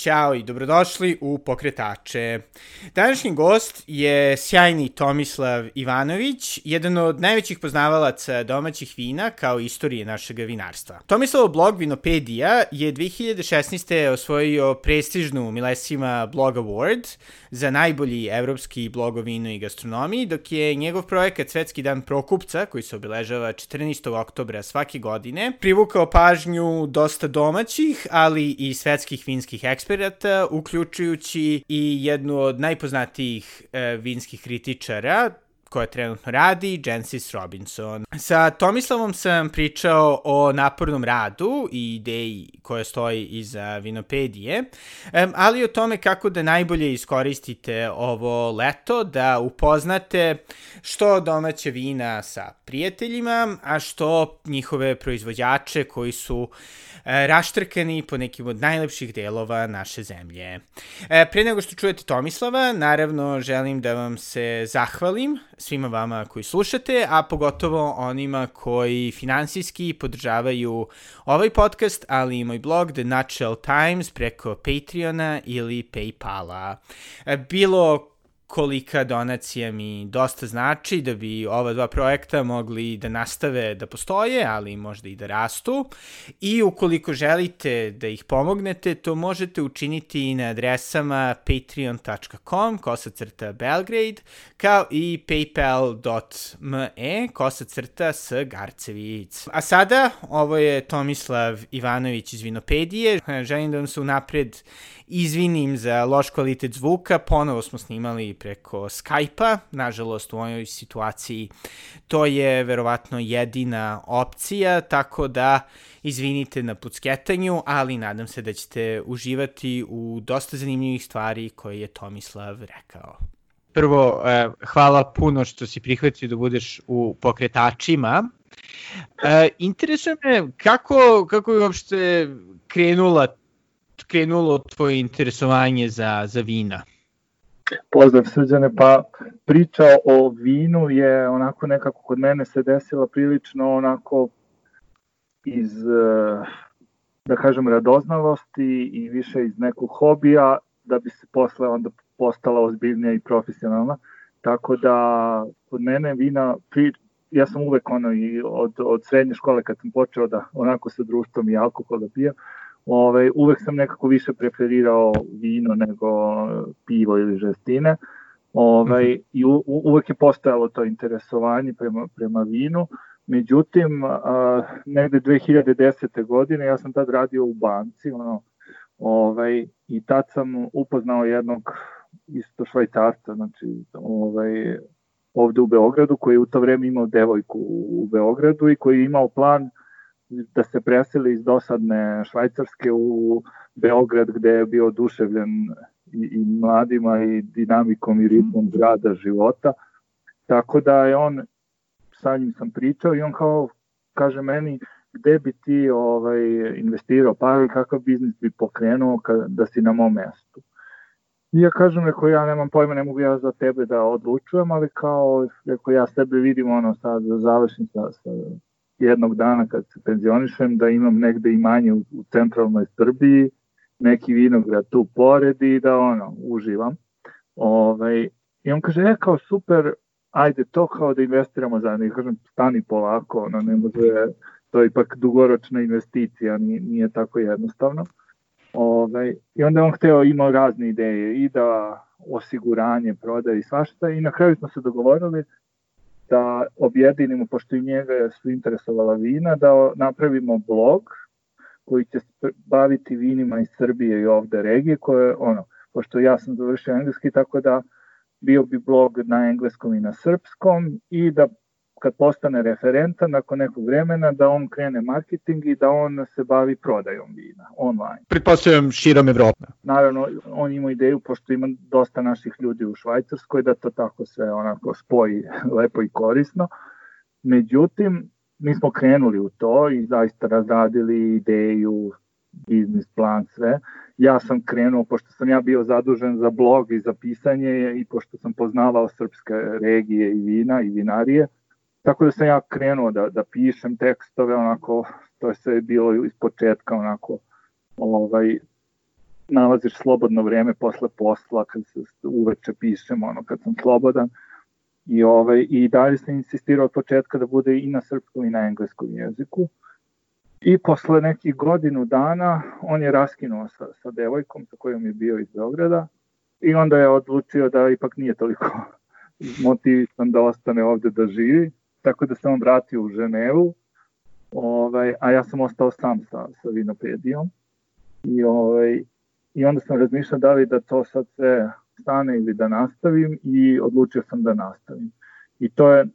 Ćao i dobrodošli u Pokretače. Današnji gost je sjajni Tomislav Ivanović, jedan od najvećih poznavalaca domaćih vina kao istorije našeg vinarstva. Tomislav blog Vinopedija je 2016. osvojio prestižnu Milesima Blog Award za najbolji evropski blog o vinu i gastronomiji, dok je njegov projekat Svetski dan prokupca, koji se obeležava 14. oktobra svake godine, privukao pažnju dosta domaćih, ali i svetskih vinskih eksperta eksperata, uključujući i jednu od najpoznatijih e, vinskih kritičara, koja trenutno radi, Jensis Robinson. Sa Tomislavom sam pričao o napornom radu i ideji koja stoji iza Vinopedije, ali o tome kako da najbolje iskoristite ovo leto, da upoznate što domaće vina sa prijateljima, a što njihove proizvođače koji su e, raštrkani po nekim od najlepših delova naše zemlje. E, pre nego što čujete Tomislava, naravno želim da vam se zahvalim svima vama koji slušate, a pogotovo onima koji finansijski podržavaju ovaj podcast, ali i moj blog The Nutshell Times preko Patreona ili Paypala. E, bilo kolika donacija mi dosta znači da bi ova dva projekta mogli da nastave da postoje, ali možda i da rastu. I ukoliko želite da ih pomognete, to možete učiniti na adresama patreon.com kosacrta Belgrade kao i paypal.me kosacrta s Garcevic. A sada, ovo je Tomislav Ivanović iz Vinopedije. Želim da vam se unapred izvinim za loš kvalitet zvuka, ponovo smo snimali preko Skype-a, nažalost u ovoj situaciji to je verovatno jedina opcija, tako da izvinite na pucketanju, ali nadam se da ćete uživati u dosta zanimljivih stvari koje je Tomislav rekao. Prvo, eh, hvala puno što si prihvatio da budeš u pokretačima. E, interesuje me kako, kako je uopšte krenula krenulo tvoje interesovanje za, za vina? Pozdrav srđane, pa priča o vinu je onako nekako kod mene se desila prilično onako iz, eh, da kažem, radoznalosti i više iz nekog hobija, da bi se posle onda postala ozbiljnija i profesionalna. Tako da kod mene vina, pri, ja sam uvek ono i od, od srednje škole kad sam počeo da onako sa društvom i alkohol da pijam, Ovaj, uvek sam nekako više preferirao vino nego pivo ili žestine. Ovaj, mm -hmm. I u, uvek je postojalo to interesovanje prema, prema vinu. Međutim, a, negde 2010. godine, ja sam tad radio u banci, ono, ovaj, i tad sam upoznao jednog isto švajcarca, znači, ovaj, ovde u Beogradu, koji je u to vreme imao devojku u Beogradu i koji je imao plan da se preseli iz dosadne Švajcarske u Beograd gde je bio oduševljen i, i mladima i dinamikom i ritmom mhm. grada, života. Tako da je on, sa njim sam pričao i on kao kaže meni gde bi ti ovaj, investirao par kakav biznis bi pokrenuo kad, da si na mom mestu. I ja kažem, reko, ja nemam pojma, ne mogu ja za tebe da odlučujem, ali kao, reko, ja sebe vidim ono sad, da završim sa, sa jednog dana kad se penzionišem da imam negde imanje u, u centralnoj Srbiji, neki vinograd tu pored i da ono, uživam. Ovaj, I on kaže, e kao super, ajde to kao da investiramo za I kažem, stani polako, ono, ne može, to je ipak dugoročna investicija, nije, nije tako jednostavno. Ovaj, I onda on hteo, imao razne ideje i da osiguranje, prodaje i svašta i na kraju smo se dogovorili da objedinimo, pošto i njega su interesovala vina, da napravimo blog koji će baviti vinima iz Srbije i ovde regije, koje, ono, pošto ja sam završio engleski, tako da bio bi blog na engleskom i na srpskom i da kad postane referenta nakon nekog vremena da on krene marketing i da on se bavi prodajom vina online. Pretpostavljam širom Evrope. Naravno, on ima ideju, pošto ima dosta naših ljudi u Švajcarskoj, da to tako se onako spoji lepo i korisno. Međutim, mi smo krenuli u to i zaista razradili ideju, biznis plan, sve. ja sam krenuo, pošto sam ja bio zadužen za blog i za pisanje i pošto sam poznavao srpske regije i vina i vinarije, tako da sam ja krenuo da, da pišem tekstove, onako, to je sve bilo iz početka, onako, ovaj, nalaziš slobodno vreme posle posla, kad se uveče pišem, ono, kad sam slobodan, i, ovaj, i dalje sam insistirao od početka da bude i na srpskom i na engleskom jeziku. I posle nekih godinu dana on je raskinuo sa, sa devojkom sa kojom je bio iz Beograda i onda je odlučio da ipak nije toliko motivisan da ostane ovde da živi, tako da se on vratio u Ženevu, ovaj, a ja sam ostao sam sa, sa vinopedijom i, ovaj, i onda sam razmišljao da li da to sad sve stane ili da nastavim i odlučio sam da nastavim. I to je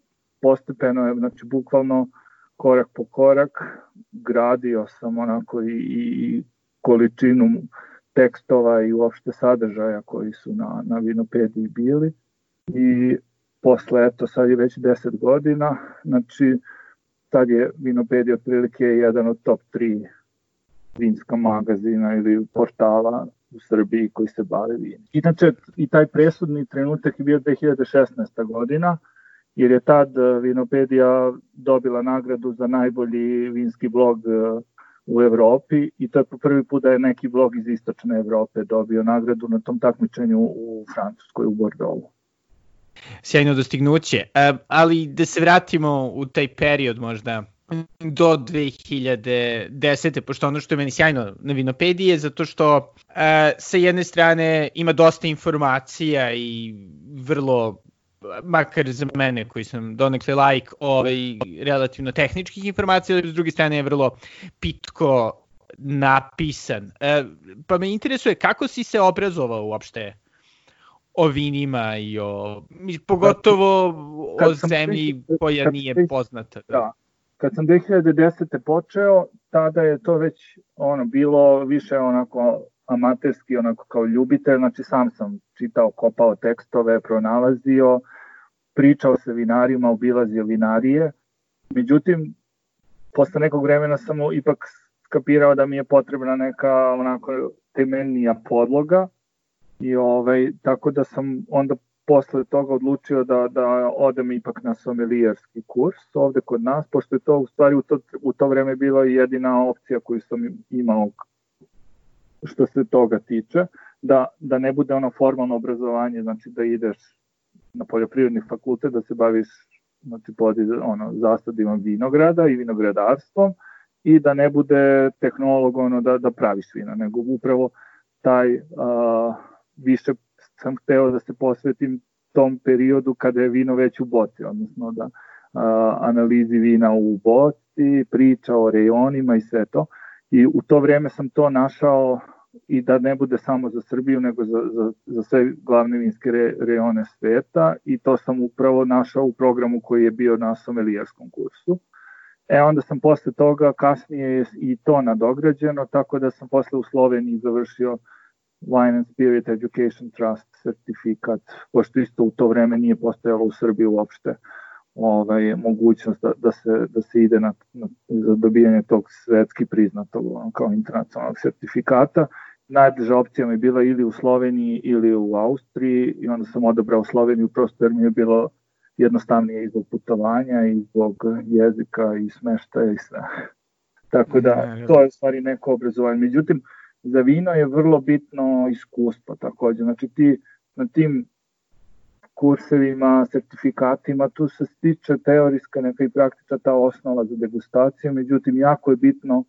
postepeno, znači bukvalno korak po korak, gradio sam onako i, i količinu tekstova i uopšte sadržaja koji su na, na Vinopediji bili i posle, eto, sad je već 10 godina, znači sad je Vinopedija otprilike jedan od top 3 vinska magazina ili portala u Srbiji koji se bave vinom. Inače, i taj presudni trenutak je bio 2016. godina, jer je tad e, Vinopedija dobila nagradu za najbolji vinski blog e, u Evropi i to je po prvi put da je neki blog iz istočne Evrope dobio nagradu na tom takmičenju u Francuskoj, u Bordeauxu. Sjajno dostignuće, e, ali da se vratimo u taj period možda do 2010. pošto ono što je meni sjajno na Vinopediji je zato što uh, sa jedne strane ima dosta informacija i vrlo makar za mene koji sam donekle like ovaj, relativno tehničkih informacija, ali s druge strane je vrlo pitko napisan. E, pa me interesuje kako si se obrazovao uopšte o vinima i o, pogotovo o zemlji koja nije poznata. Da, kad sam 2010. počeo, tada je to već ono bilo više onako amaterski, onako kao ljubitelj, znači sam sam čitao, kopao tekstove, pronalazio, pričao sa vinarima, obilazio vinarije. Međutim, posle nekog vremena sam ipak skapirao da mi je potrebna neka onako temeljnija podloga i ovaj, tako da sam onda posle toga odlučio da, da odem ipak na somelijerski kurs ovde kod nas, pošto je to u stvari u to, u to vreme bila jedina opcija koju sam imao što se toga tiče, da, da ne bude ono formalno obrazovanje, znači da ideš na poljoprivredni fakultet, da se baviš znači, pod ono, zasadima vinograda i vinogradarstvom i da ne bude tehnolog ono, da, da praviš vina, nego upravo taj uh, više sam hteo da se posvetim tom periodu kada je vino već u boci, odnosno da a, analizi vina u boci, priča o rejonima i sve to. I u to vreme sam to našao i da ne bude samo za Srbiju, nego za, za, za sve glavne vinske re, rejone sveta i to sam upravo našao u programu koji je bio na somelijarskom kursu. E onda sam posle toga, kasnije i to nadograđeno, tako da sam posle u Sloveniji završio uh, Wine and Spirit Education Trust sertifikat, pošto isto u to vreme nije postojalo u Srbiji uopšte ovaj, mogućnost da, da, se, da se ide na, na, za dobijanje tog svetski priznatog kao internacionalnog sertifikata. Najbliža opcija mi je bila ili u Sloveniji ili u Austriji i onda sam odabrao Sloveniju prosto jer mi je bilo jednostavnije i zbog putovanja i zbog jezika i smeštaja i sve. Tako da to je stvari neko obrazovanje. Međutim, za vino je vrlo bitno iskustvo takođe. Znači ti na tim kursevima, sertifikatima, tu se stiče teorijska neka i praktična ta osnova za degustaciju, međutim jako je bitno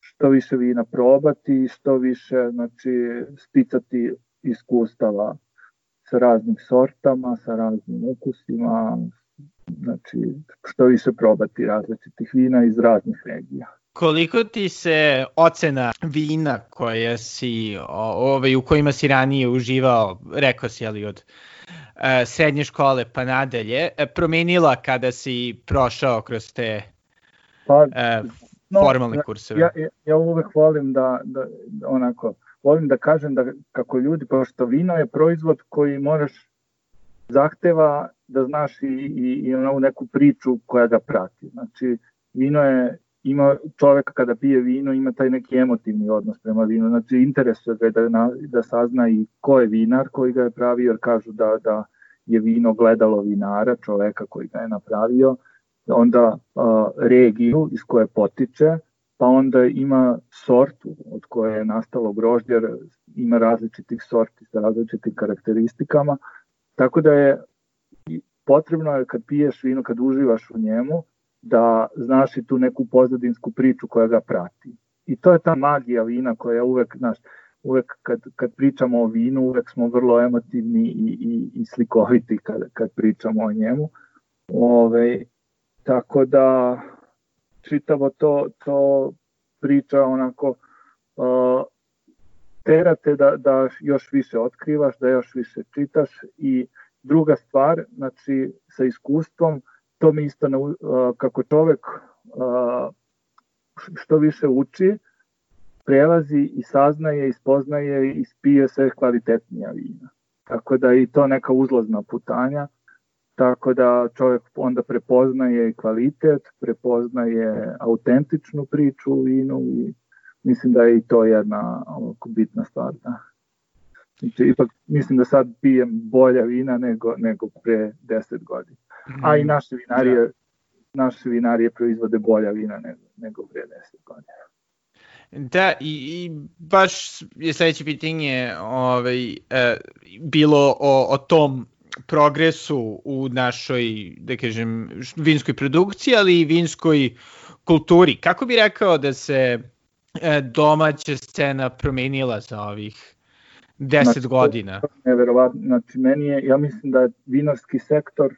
što više vina probati i što više znači, sticati iskustava sa raznim sortama, sa raznim ukusima, znači što više probati različitih vina iz raznih regija. Koliko ti se ocena vina koja si, ovaj, u kojima si ranije uživao, rekao si ali od uh, srednje škole pa nadalje, e, promenila kada si prošao kroz te pa, uh, no, formalne kurseve? Ja, ja, ja uvek volim da, da, da onako, volim da kažem da kako ljudi, pošto vino je proizvod koji moraš zahteva da znaš i, i, i neku priču koja ga prati. Znači, vino je ima čovek kada pije vino, ima taj neki emotivni odnos prema vinu, znači interesuje ga da, na, da sazna i ko je vinar koji ga je pravio, jer kažu da, da je vino gledalo vinara, čoveka koji ga je napravio, onda a, regiju iz koje potiče, pa onda ima sortu od koje je nastalo grožđe, jer ima različitih sorti sa različitim karakteristikama, tako da je potrebno je kad piješ vino, kad uživaš u njemu, da znaš i tu neku pozadinsku priču koja ga prati. I to je ta magija vina koja uvek, znaš, uvek kad, kad pričamo o vinu, uvek smo vrlo emotivni i, i, i slikoviti kad, kad pričamo o njemu. Ove, tako da čitavo to, to priča onako uh, terate da, da još više otkrivaš, da još više čitaš i druga stvar, znači sa iskustvom, to mi isto uh, kako čovek što više uči, prelazi i saznaje i spoznaje i spije sve kvalitetnija vina. Tako da i to neka uzlazna putanja, tako da čovjek onda prepoznaje kvalitet, prepoznaje autentičnu priču u vinu i mislim da je i to jedna ovako bitna stvar. Da. Znači, ipak mislim da sad pijem bolja vina nego, nego pre 10 godina. A i naše vinarije, da. naše vinarije proizvode bolja vina nego, nego pre 10 godina. Da, i, i baš je sledeće pitanje ovaj, e, bilo o, o tom progresu u našoj, da kažem, vinskoj produkciji, ali i vinskoj kulturi. Kako bi rekao da se e, domaća scena promenila za ovih 10 znači, godina? Neverovatno, znači meni je, ja mislim da je vinarski sektor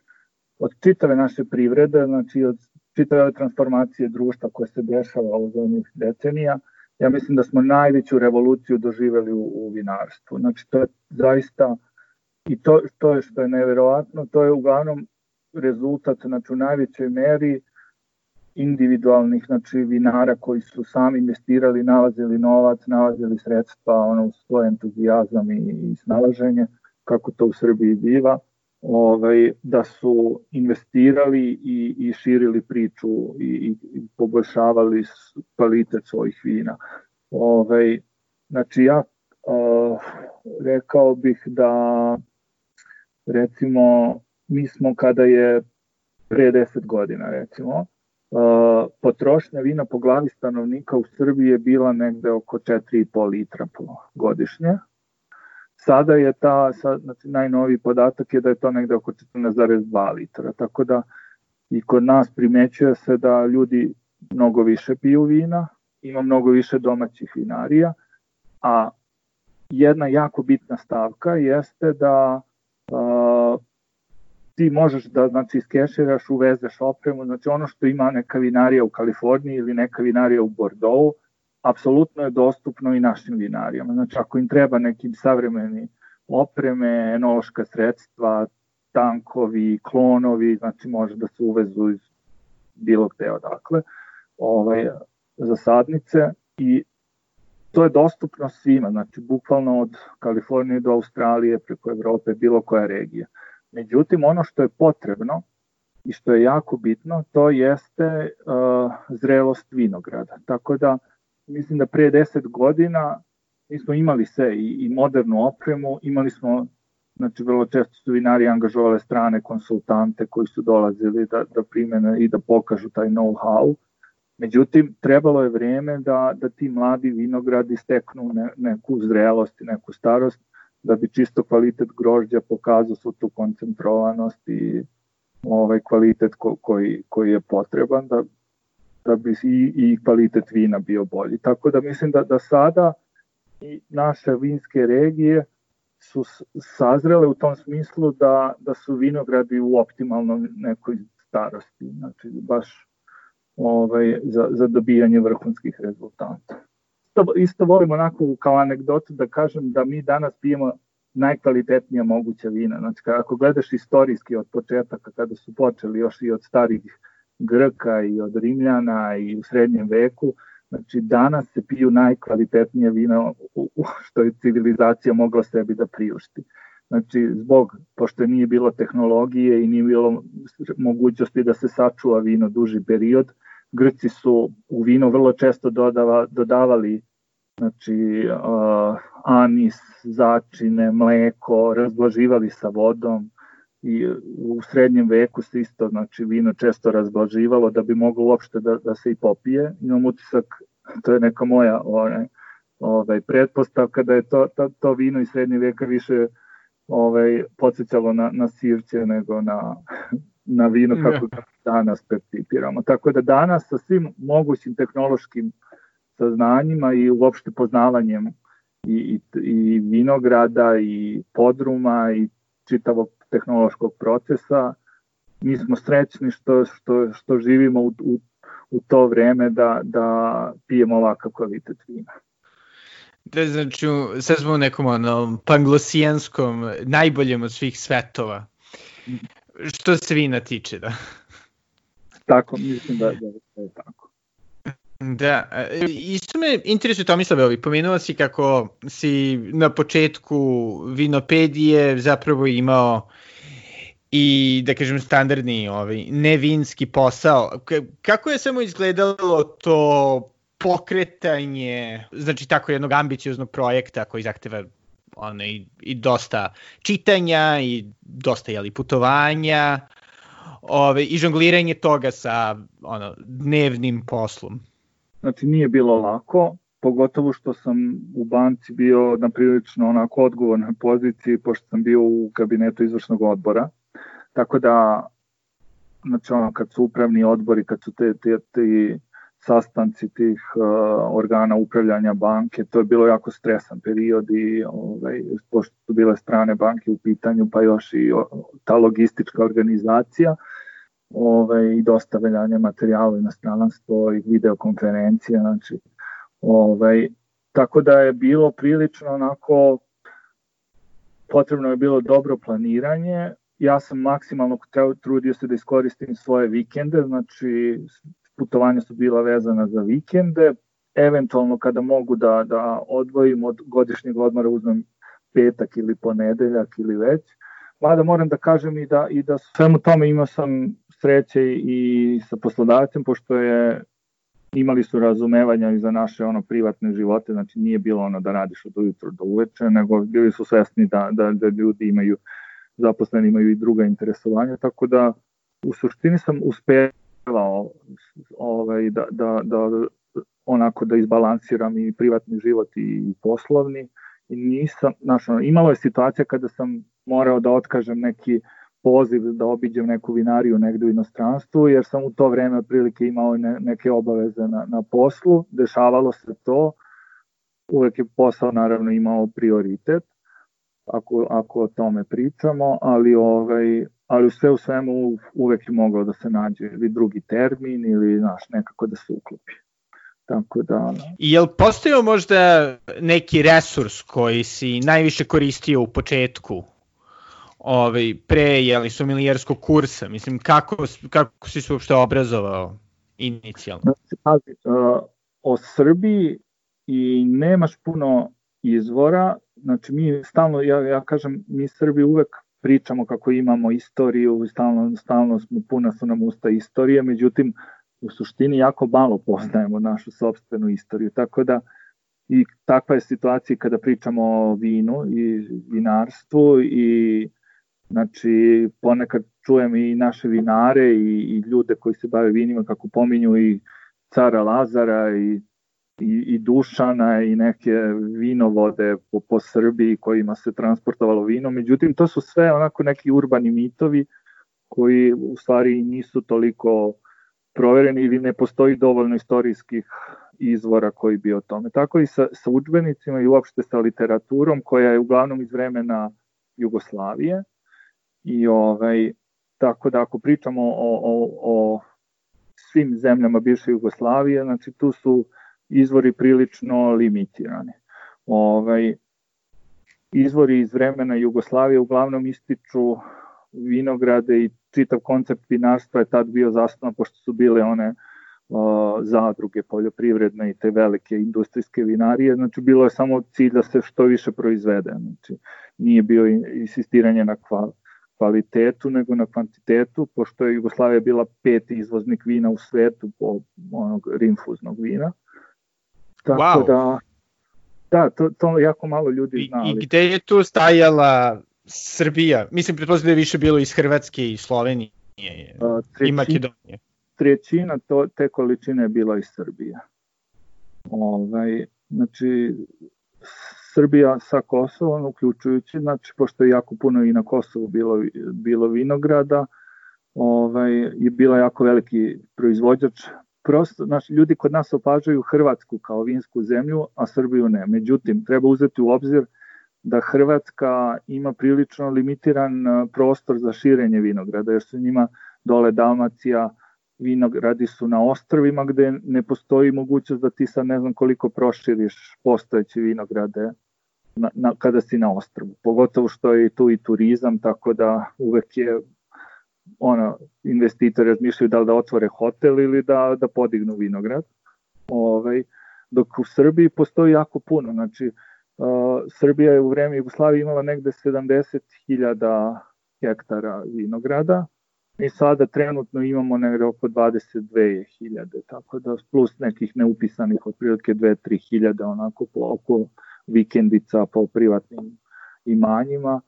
od čitave naše privrede, znači od čitave transformacije društva koje se dešava u zadnjih decenija, ja mislim da smo najveću revoluciju doživeli u, u vinarstvu. Znači to je zaista i to, to je što je neverovatno, to je uglavnom rezultat znači, u najvećoj meri individualnih znači, vinara koji su sami investirali, nalazili novac, nalazili sredstva, ono, svoj entuzijazam i, i snalaženje, kako to u Srbiji biva, ovaj, da su investirali i, i širili priču i, i, i poboljšavali kvalitet svojih vina. Ovaj, znači ja uh, rekao bih da recimo mi smo kada je pre 10 godina recimo uh, potrošnja vina po glavi stanovnika u Srbiji je bila negde oko 4,5 litra po godišnje. Sada je ta, sad, znači najnoviji podatak je da je to negde oko 14,2 litra, tako da i kod nas primećuje se da ljudi mnogo više piju vina, ima mnogo više domaćih vinarija, a jedna jako bitna stavka jeste da uh, ti možeš da znači iskeširaš, uvezeš opremu, znači ono što ima neka vinarija u Kaliforniji ili neka vinarija u Bordeaux, apsolutno je dostupno i našim vinarijama. Znači ako im treba neki savremeni opreme, enološka sredstva, tankovi, klonovi, znači može da se uvezu iz bilo gde odakle, ovaj, za sadnice i to je dostupno svima, znači bukvalno od Kalifornije do Australije, preko Evrope, bilo koja regija. Međutim, ono što je potrebno i što je jako bitno, to jeste uh, zrelost vinograda. Tako da, mislim da pre 10 godina mi smo imali sve i, i modernu opremu, imali smo, znači vrlo često su vinari angažovale strane konsultante koji su dolazili da, da primene i da pokažu taj know-how, Međutim, trebalo je vreme da, da ti mladi vinogradi steknu ne, neku zrelost i neku starost, da bi čisto kvalitet grožđa pokazao su tu koncentrovanost i ovaj kvalitet ko, koji, koji je potreban da, da bi i, i kvalitet vina bio bolji. Tako da mislim da, da sada i naše vinske regije su sazrele u tom smislu da, da su vinogradi u optimalnom nekoj starosti. Znači, baš ovaj, za, za dobijanje vrhunskih rezultata. Isto, isto volim onako kao anegdotu da kažem da mi danas pijemo najkvalitetnija moguća vina. Znači, ako gledaš istorijski od početaka, kada su počeli još i od starih Grka i od Rimljana i u srednjem veku, znači danas se piju najkvalitetnije vina što je civilizacija mogla sebi da priušti. Znači, zbog, pošto nije bilo tehnologije i nije bilo mogućnosti da se sačuva vino duži period, Grci su u vino vrlo često dodava, dodavali znači uh, anis, začine, mleko, razblaživali sa vodom i u srednjem veku se isto znači vino često razblaživalo da bi moglo uopšte da, da se i popije. Imam utisak, to je neka moja ovaj, ovaj, pretpostavka da je to, to, to vino iz srednje veka više ovaj, podsjećalo na, na sirće nego na, na vino kako ga danas percipiramo. Tako da danas sa svim mogućim tehnološkim saznanjima i uopšte poznavanjem i, i, i vinograda i podruma i čitavog tehnološkog procesa, mi smo srećni što, što, što živimo u, u, u to vreme da, da pijemo ovakav kvalitet vina. Da, znači, sad smo u nekom onom panglosijanskom, najboljem od svih svetova. Što se vina tiče, da. Tako, mislim da, da, da je tako. Da, e, isto me interesuje Tomislave, ovi, pomenuo si kako si na početku vinopedije zapravo imao i da kažem standardni ovaj, nevinski posao. Kako je samo izgledalo to pokretanje, znači tako jednog ambicioznog projekta koji zahteva ono, i, i dosta čitanja i dosta jeli, putovanja ove, i žongliranje toga sa ono, dnevnim poslom. Znači nije bilo lako, pogotovo što sam u banci bio na prilično onako odgovornoj poziciji, pošto sam bio u kabinetu izvršnog odbora. Tako da, znači ono, kad su upravni odbori, kad su te, te, te sastanci tih uh, organa upravljanja banke, to je bilo jako stresan period i ovaj, pošto su bile strane banke u pitanju, pa još i o, ta logistička organizacija ovaj, i dostavljanje materijala na strananstvo i videokonferencije, znači ovaj, tako da je bilo prilično onako potrebno je bilo dobro planiranje, ja sam maksimalno trudio se da iskoristim svoje vikende, znači putovanja su bila vezana za vikende, eventualno kada mogu da, da odvojim od godišnjeg odmora uzmem petak ili ponedeljak ili već. Mada moram da kažem i da, i da svemu tome imao sam sreće i sa poslodavcem, pošto je imali su razumevanja i za naše ono privatne živote, znači nije bilo ono da radiš od ujutro do uveče, nego bili su svesni da, da, da ljudi imaju, zaposleni imaju i druga interesovanja, tako da u suštini sam uspeo ovaj, da, da, da onako da izbalansiram i privatni život i poslovni i nisam, znaš, imalo je situacija kada sam morao da otkažem neki poziv da obiđem neku vinariju negde u inostranstvu, jer sam u to vreme otprilike imao ne, neke obaveze na, na poslu, dešavalo se to, uvek je posao naravno imao prioritet, ako, ako o tome pričamo, ali ovaj, ali sve u svemu uvek je mogao da se nađe ili drugi termin ili znaš, nekako da se uklopi. Tako da... I je li postojao možda neki resurs koji si najviše koristio u početku ovaj, pre jeli, somilijerskog kursa? Mislim, kako, kako si se uopšte obrazovao inicijalno? Znači, pazi, uh, o Srbiji i nemaš puno izvora, znači mi stalno, ja, ja kažem, mi Srbi uvek pričamo kako imamo istoriju, stalno, stalno smo, puna su nam usta istorije, međutim, u suštini jako malo poznajemo našu sobstvenu istoriju, tako da i takva je situacija kada pričamo o vinu i vinarstvu i znači ponekad čujem i naše vinare i, i ljude koji se bave vinima kako pominju i cara Lazara i i, i Dušana i neke vinovode po, po Srbiji kojima se transportovalo vino. Međutim, to su sve onako neki urbani mitovi koji u stvari nisu toliko provereni ili ne postoji dovoljno istorijskih izvora koji bi o tome. Tako i sa, sa učbenicima i uopšte sa literaturom koja je uglavnom iz vremena Jugoslavije i ovaj, tako da ako pričamo o, o, o svim zemljama bivše Jugoslavije, znači tu su izvori prilično limitirani. Ovaj, izvori iz vremena Jugoslavije uglavnom ističu vinograde i čitav koncept vinarstva je tad bio zasnovan pošto su bile one o, zadruge poljoprivredne i te velike industrijske vinarije, znači bilo je samo cilj da se što više proizvede, znači nije bio insistiranje na kval, kvalitetu nego na kvantitetu, pošto je Jugoslavija bila peti izvoznik vina u svetu po onog rinfuznog vina. Tako wow. da, da, to, to jako malo ljudi znali. I, I gde je tu stajala Srbija? Mislim, pretpostavljam da je više bilo iz Hrvatske i Slovenije trećina, i Makedonije. Trećina to, te količine je bila iz Srbije. Ovaj, znači, Srbija sa Kosovom, uključujući, znači, pošto je jako puno i na Kosovu bilo, bilo vinograda, ovaj, je bila jako veliki proizvođač. Prosto, znači, ljudi kod nas opažaju Hrvatsku kao vinsku zemlju, a Srbiju ne. Međutim, treba uzeti u obzir da Hrvatska ima prilično limitiran prostor za širenje vinograda, jer su njima dole Dalmacija, vinogradi su na ostrovima gde ne postoji mogućnost da ti sad ne znam koliko proširiš postojeće vinograde na, na, kada si na ostrvu. Pogotovo što je tu i turizam, tako da uvek je ono, investitori razmišljaju da li da otvore hotel ili da, da podignu vinograd. Ovaj, dok u Srbiji postoji jako puno. Znači, Srbija je u vreme Jugoslavije imala negde 70.000 hektara vinograda, Mi sada trenutno imamo negde oko 22.000, tako da plus nekih neupisanih otprilike 2-3 hiljade onako po oko vikendica po privatnim imanjima,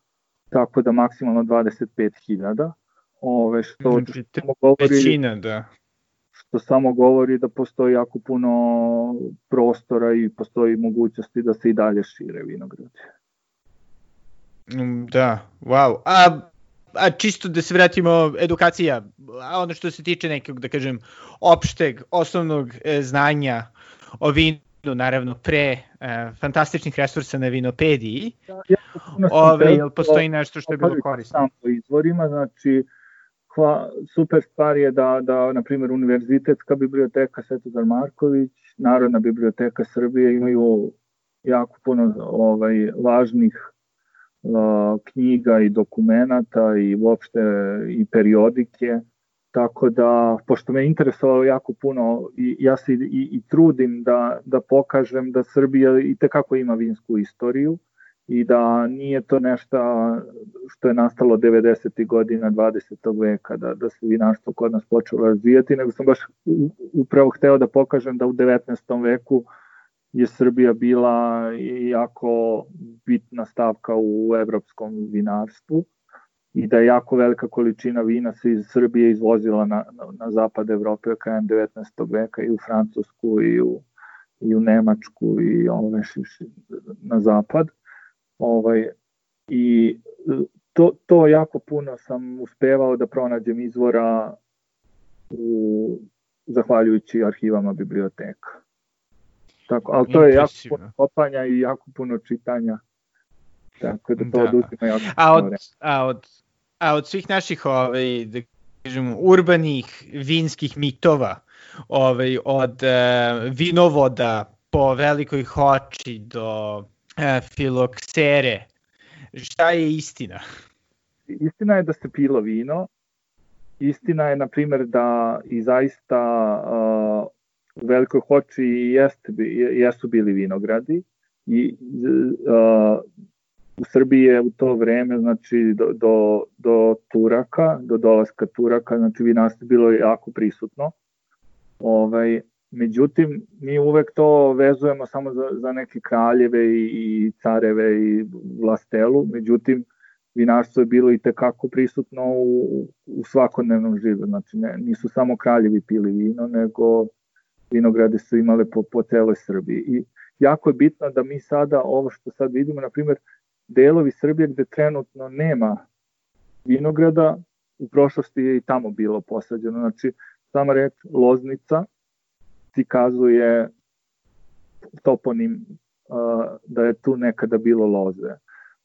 tako da maksimalno 25.000. Ove, što, znači, samo govori, većina, da. Što samo govori da postoji jako puno prostora i postoji mogućnosti da se i dalje šire vinogradi. Mm, da, wow. A a čisto da se vratimo, edukacija, a ono što se tiče nekog, da kažem, opšteg, osnovnog e, znanja o vinu, naravno pre e, fantastičnih resursa na vinopediji, ja, ja ove, jel postoji nešto što je bilo korisno? Sam po izvorima, znači, hva, super stvar je da, da, na primjer, Univerzitetska biblioteka Svetozar Marković, Narodna biblioteka Srbije imaju jako puno ovaj, važnih knjiga i dokumenata i uopšte i periodike, tako da, pošto me interesovalo jako puno, i, ja se i, i, i trudim da, da pokažem da Srbija i tekako ima vinsku istoriju i da nije to nešto što je nastalo 90. godina 20. veka, da, da se vinarstvo kod nas počelo razvijati, nego sam baš upravo hteo da pokažem da u 19. veku je Srbija bila jako bitna stavka u evropskom vinarstvu i da je jako velika količina vina se iz Srbije izvozila na, na, na zapad Evrope krajem 19. veka i u Francusku i u, i u Nemačku i ove, na zapad. Ovaj, I to, to jako puno sam uspevao da pronađem izvora u, zahvaljujući arhivama biblioteka. Tako, ali to je jako puno kopanja i jako puno čitanja. Tako da to da. oduzima jako a od, a od, a od svih naših ovaj, da kažem, urbanih vinskih mitova, ovaj, od uh, vinovoda po velikoj hoči do filoksere, šta je istina? Istina je da se pilo vino, istina je, na primjer, da i zaista uh, u Velikoj Hoči jeste, jesu bili vinogradi i uh, u Srbiji je u to vreme, znači do, do, do Turaka, do dolaska Turaka, znači vinarstvo bilo jako prisutno. Ovaj, međutim, mi uvek to vezujemo samo za, za neke kraljeve i, i careve i vlastelu, međutim, vinarstvo je bilo i tekako prisutno u, u svakodnevnom životu, znači ne, nisu samo kraljevi pili vino, nego vinograde su imale po, po celoj Srbiji. I jako je bitno da mi sada, ovo što sad vidimo, na primjer, delovi Srbije gde trenutno nema vinograda, u prošlosti je i tamo bilo posađeno. Znači, sama reč Loznica ti kazuje toponim da je tu nekada bilo loze.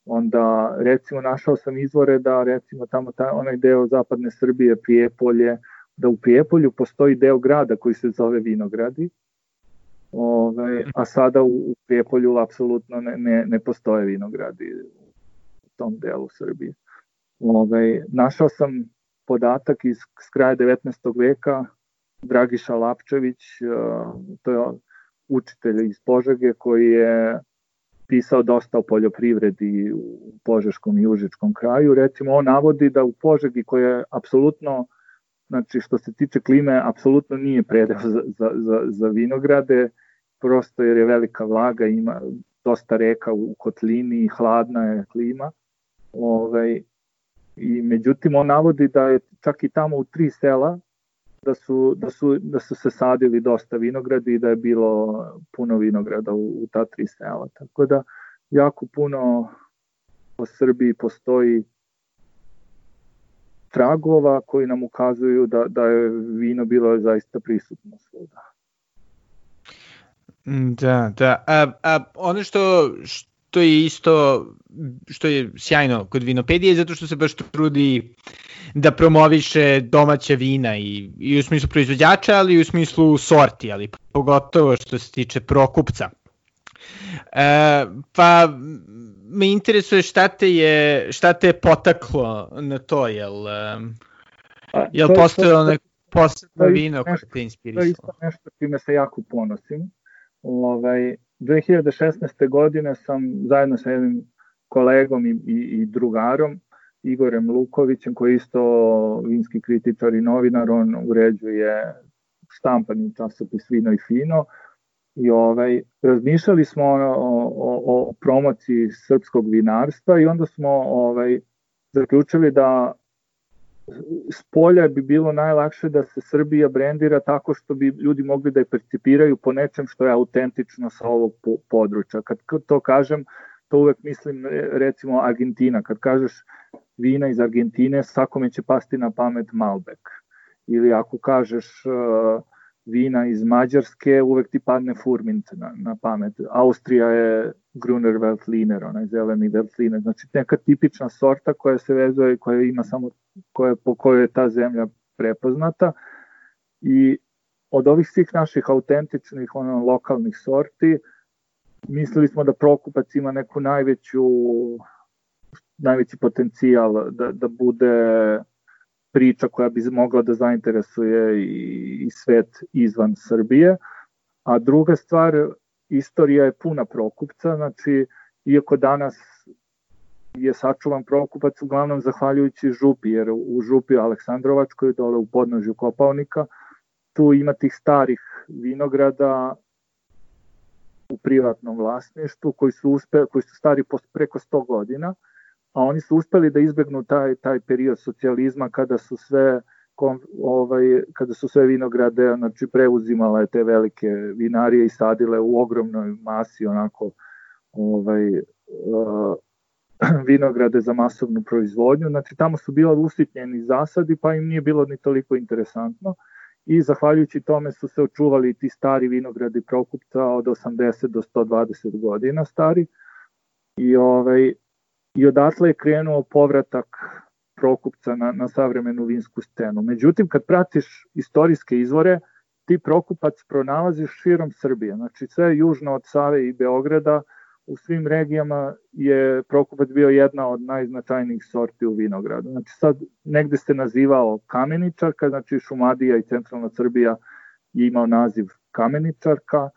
Onda, recimo, našao sam izvore da, recimo, tamo ta, onaj deo zapadne Srbije, Prijepolje, da u Prijepolju postoji deo grada koji se zove Vinogradi, Ove, ovaj, a sada u Prijepolju apsolutno ne, ne, ne postoje vinogradi u tom delu Srbije. Ove, ovaj, našao sam podatak iz s kraja 19. veka, Dragiša Lapčević, to je učitelj iz Požege koji je pisao dosta o poljoprivredi u Požeškom i Užičkom kraju. Recimo, on navodi da u Požegi koja je apsolutno, znači što se tiče klime, apsolutno nije predeo za, za, za, za vinograde, prosto jer je velika vlaga, ima dosta reka u kotlini, hladna je klima. Ovaj, I međutim, on navodi da je čak i tamo u tri sela da su, da su, da su se sadili dosta vinogradi i da je bilo puno vinograda u, u ta tri sela. Tako da jako puno po Srbiji postoji tragova koji nam ukazuju da, da je vino bilo zaista prisutno svuda. Da, da. A, a ono što, što je isto, što je sjajno kod vinopedije, zato što se baš trudi da promoviše domaća vina i, i u smislu proizvođača, ali i u smislu sorti, ali pogotovo što se tiče prokupca. E, pa me interesuje šta te je, šta te je potaklo na to, jel, jel postojalo neko posebno vino koje te inspirisalo? To je isto nešto čime se jako ponosim. Ovaj, 2016. godine sam zajedno sa jednim kolegom i, i, i drugarom, Igorem Lukovićem, koji je isto vinski kritičar i novinar, on uređuje štampani časopis Vino i Fino, i ovaj, razmišljali smo o, o, o promociji srpskog vinarstva i onda smo ovaj, zaključili da s polja bi bilo najlakše da se Srbija brendira tako što bi ljudi mogli da je percipiraju po nečem što je autentično sa ovog područja. Kad to kažem, to uvek mislim recimo Argentina. Kad kažeš vina iz Argentine, svakome će pasti na pamet Malbec. Ili ako kažeš uh, vina iz Mađarske, uvek ti padne Furmint na, na pamet. Austrija je Gruner Veltliner, onaj zeleni Veltliner. Znači neka tipična sorta koja se vezuje, koja ima samo, koja, po kojoj je ta zemlja prepoznata. I od ovih svih naših autentičnih, ono, lokalnih sorti, mislili smo da Prokupac ima neku najveću najveći potencijal da, da bude priča koja bi mogla da zainteresuje i, i svet izvan Srbije. A druga stvar, istorija je puna Prokupca, znači iako danas je sačuvan Prokupac uglavnom zahvaljujući župi, jer u župi Aleksandrovačkoj, dole u podnožju Kopavnika, tu ima tih starih vinograda u privatnom vlasništvu koji su, uspe, koji su stari preko 100 godina a oni su uspeli da izbegnu taj, taj period socijalizma kada su sve kom, ovaj, kada su sve vinograde znači, preuzimale te velike vinarije i sadile u ogromnoj masi onako ovaj, uh, vinograde za masovnu proizvodnju. Znači tamo su bila usitnjeni zasadi pa im nije bilo ni toliko interesantno i zahvaljujući tome su se očuvali ti stari vinogradi Prokupca od 80 do 120 godina stari i ovaj i odatle je krenuo povratak Prokupca na, na savremenu vinsku scenu. Međutim, kad pratiš istorijske izvore, ti Prokupac pronalaziš širom Srbije. Znači, sve južno od Save i Beograda, u svim regijama je Prokupac bio jedna od najznačajnijih sorti u vinogradu. Znači, sad negde se nazivao kameničarka, znači Šumadija i centralna Srbija je imao naziv kameničarka,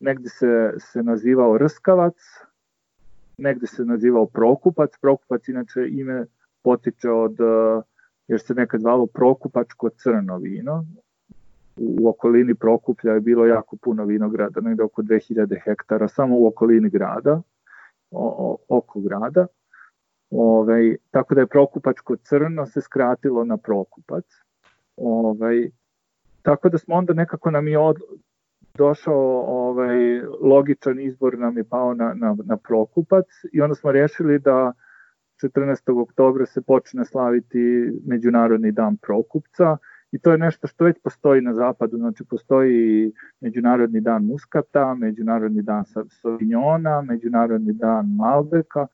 negde se, se nazivao rskavac, negde se nazivao Prokupac, Prokupac inače ime potiče od, eh, jer se nekad zvalo Prokupačko crno vino, u okolini Prokuplja je bilo jako puno vinograda, negde oko 2000 hektara, samo u okolini grada, o, o, oko grada. Ove, tako da je Prokupačko crno se skratilo na Prokupac. Ove, tako da smo onda nekako nam je od, došao ovaj, logičan izbor nam je pao na, na, na Prokupac i onda smo rešili da 14. oktobra se počne slaviti Međunarodni dan Prokupca i to je nešto što već postoji na zapadu, znači postoji Međunarodni dan Muskata, Međunarodni dan Sauvignon, Međunarodni dan Malbeka,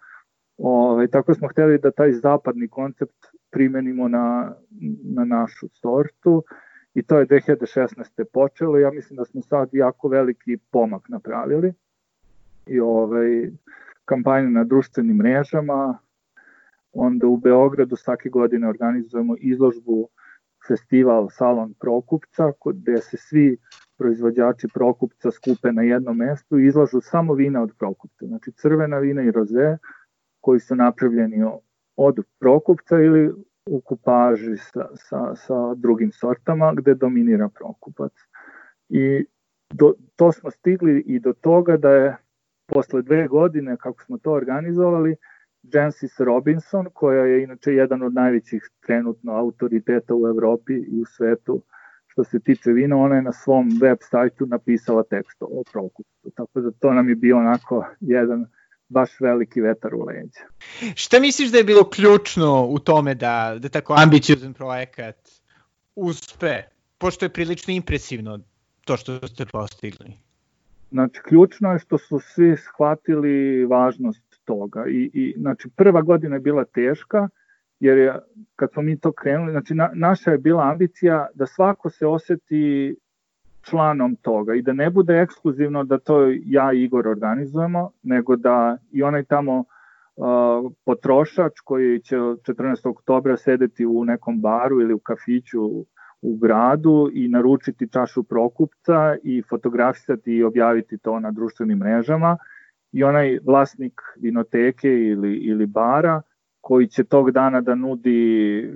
Ove, tako smo hteli da taj zapadni koncept primenimo na, na našu sortu i to je 2016. počelo. Ja mislim da smo sad jako veliki pomak napravili i ovaj, kampanju na društvenim mrežama, onda u Beogradu svake godine organizujemo izložbu festival Salon Prokupca, gde se svi proizvođači Prokupca skupe na jednom mestu i izlažu samo vina od Prokupca, znači crvena vina i roze, koji su napravljeni od prokupca ili u kupaži sa, sa, sa drugim sortama gde dominira prokupac. I do, to smo stigli i do toga da je posle dve godine kako smo to organizovali, Jancis Robinson, koja je inače jedan od najvećih trenutno autoriteta u Evropi i u svetu što se tiče vina, ona je na svom web sajtu napisala tekst o Prokupcu. Tako da to nam je bio onako jedan baš veliki vetar u leđa. Šta misliš da je bilo ključno u tome da, da tako ambiciozan projekat uspe, pošto je prilično impresivno to što ste postigli? Znači, ključno je što su svi shvatili važnost toga. I, i znači, prva godina je bila teška, jer je, kad smo mi to krenuli, znači, na, naša je bila ambicija da svako se oseti članom toga i da ne bude ekskluzivno da to ja i Igor organizujemo, nego da i onaj tamo uh, potrošač koji će 14. oktobra sedeti u nekom baru ili u kafiću u gradu i naručiti čašu prokupca i fotografisati i objaviti to na društvenim mrežama i onaj vlasnik vinoteke ili, ili bara koji će tog dana da nudi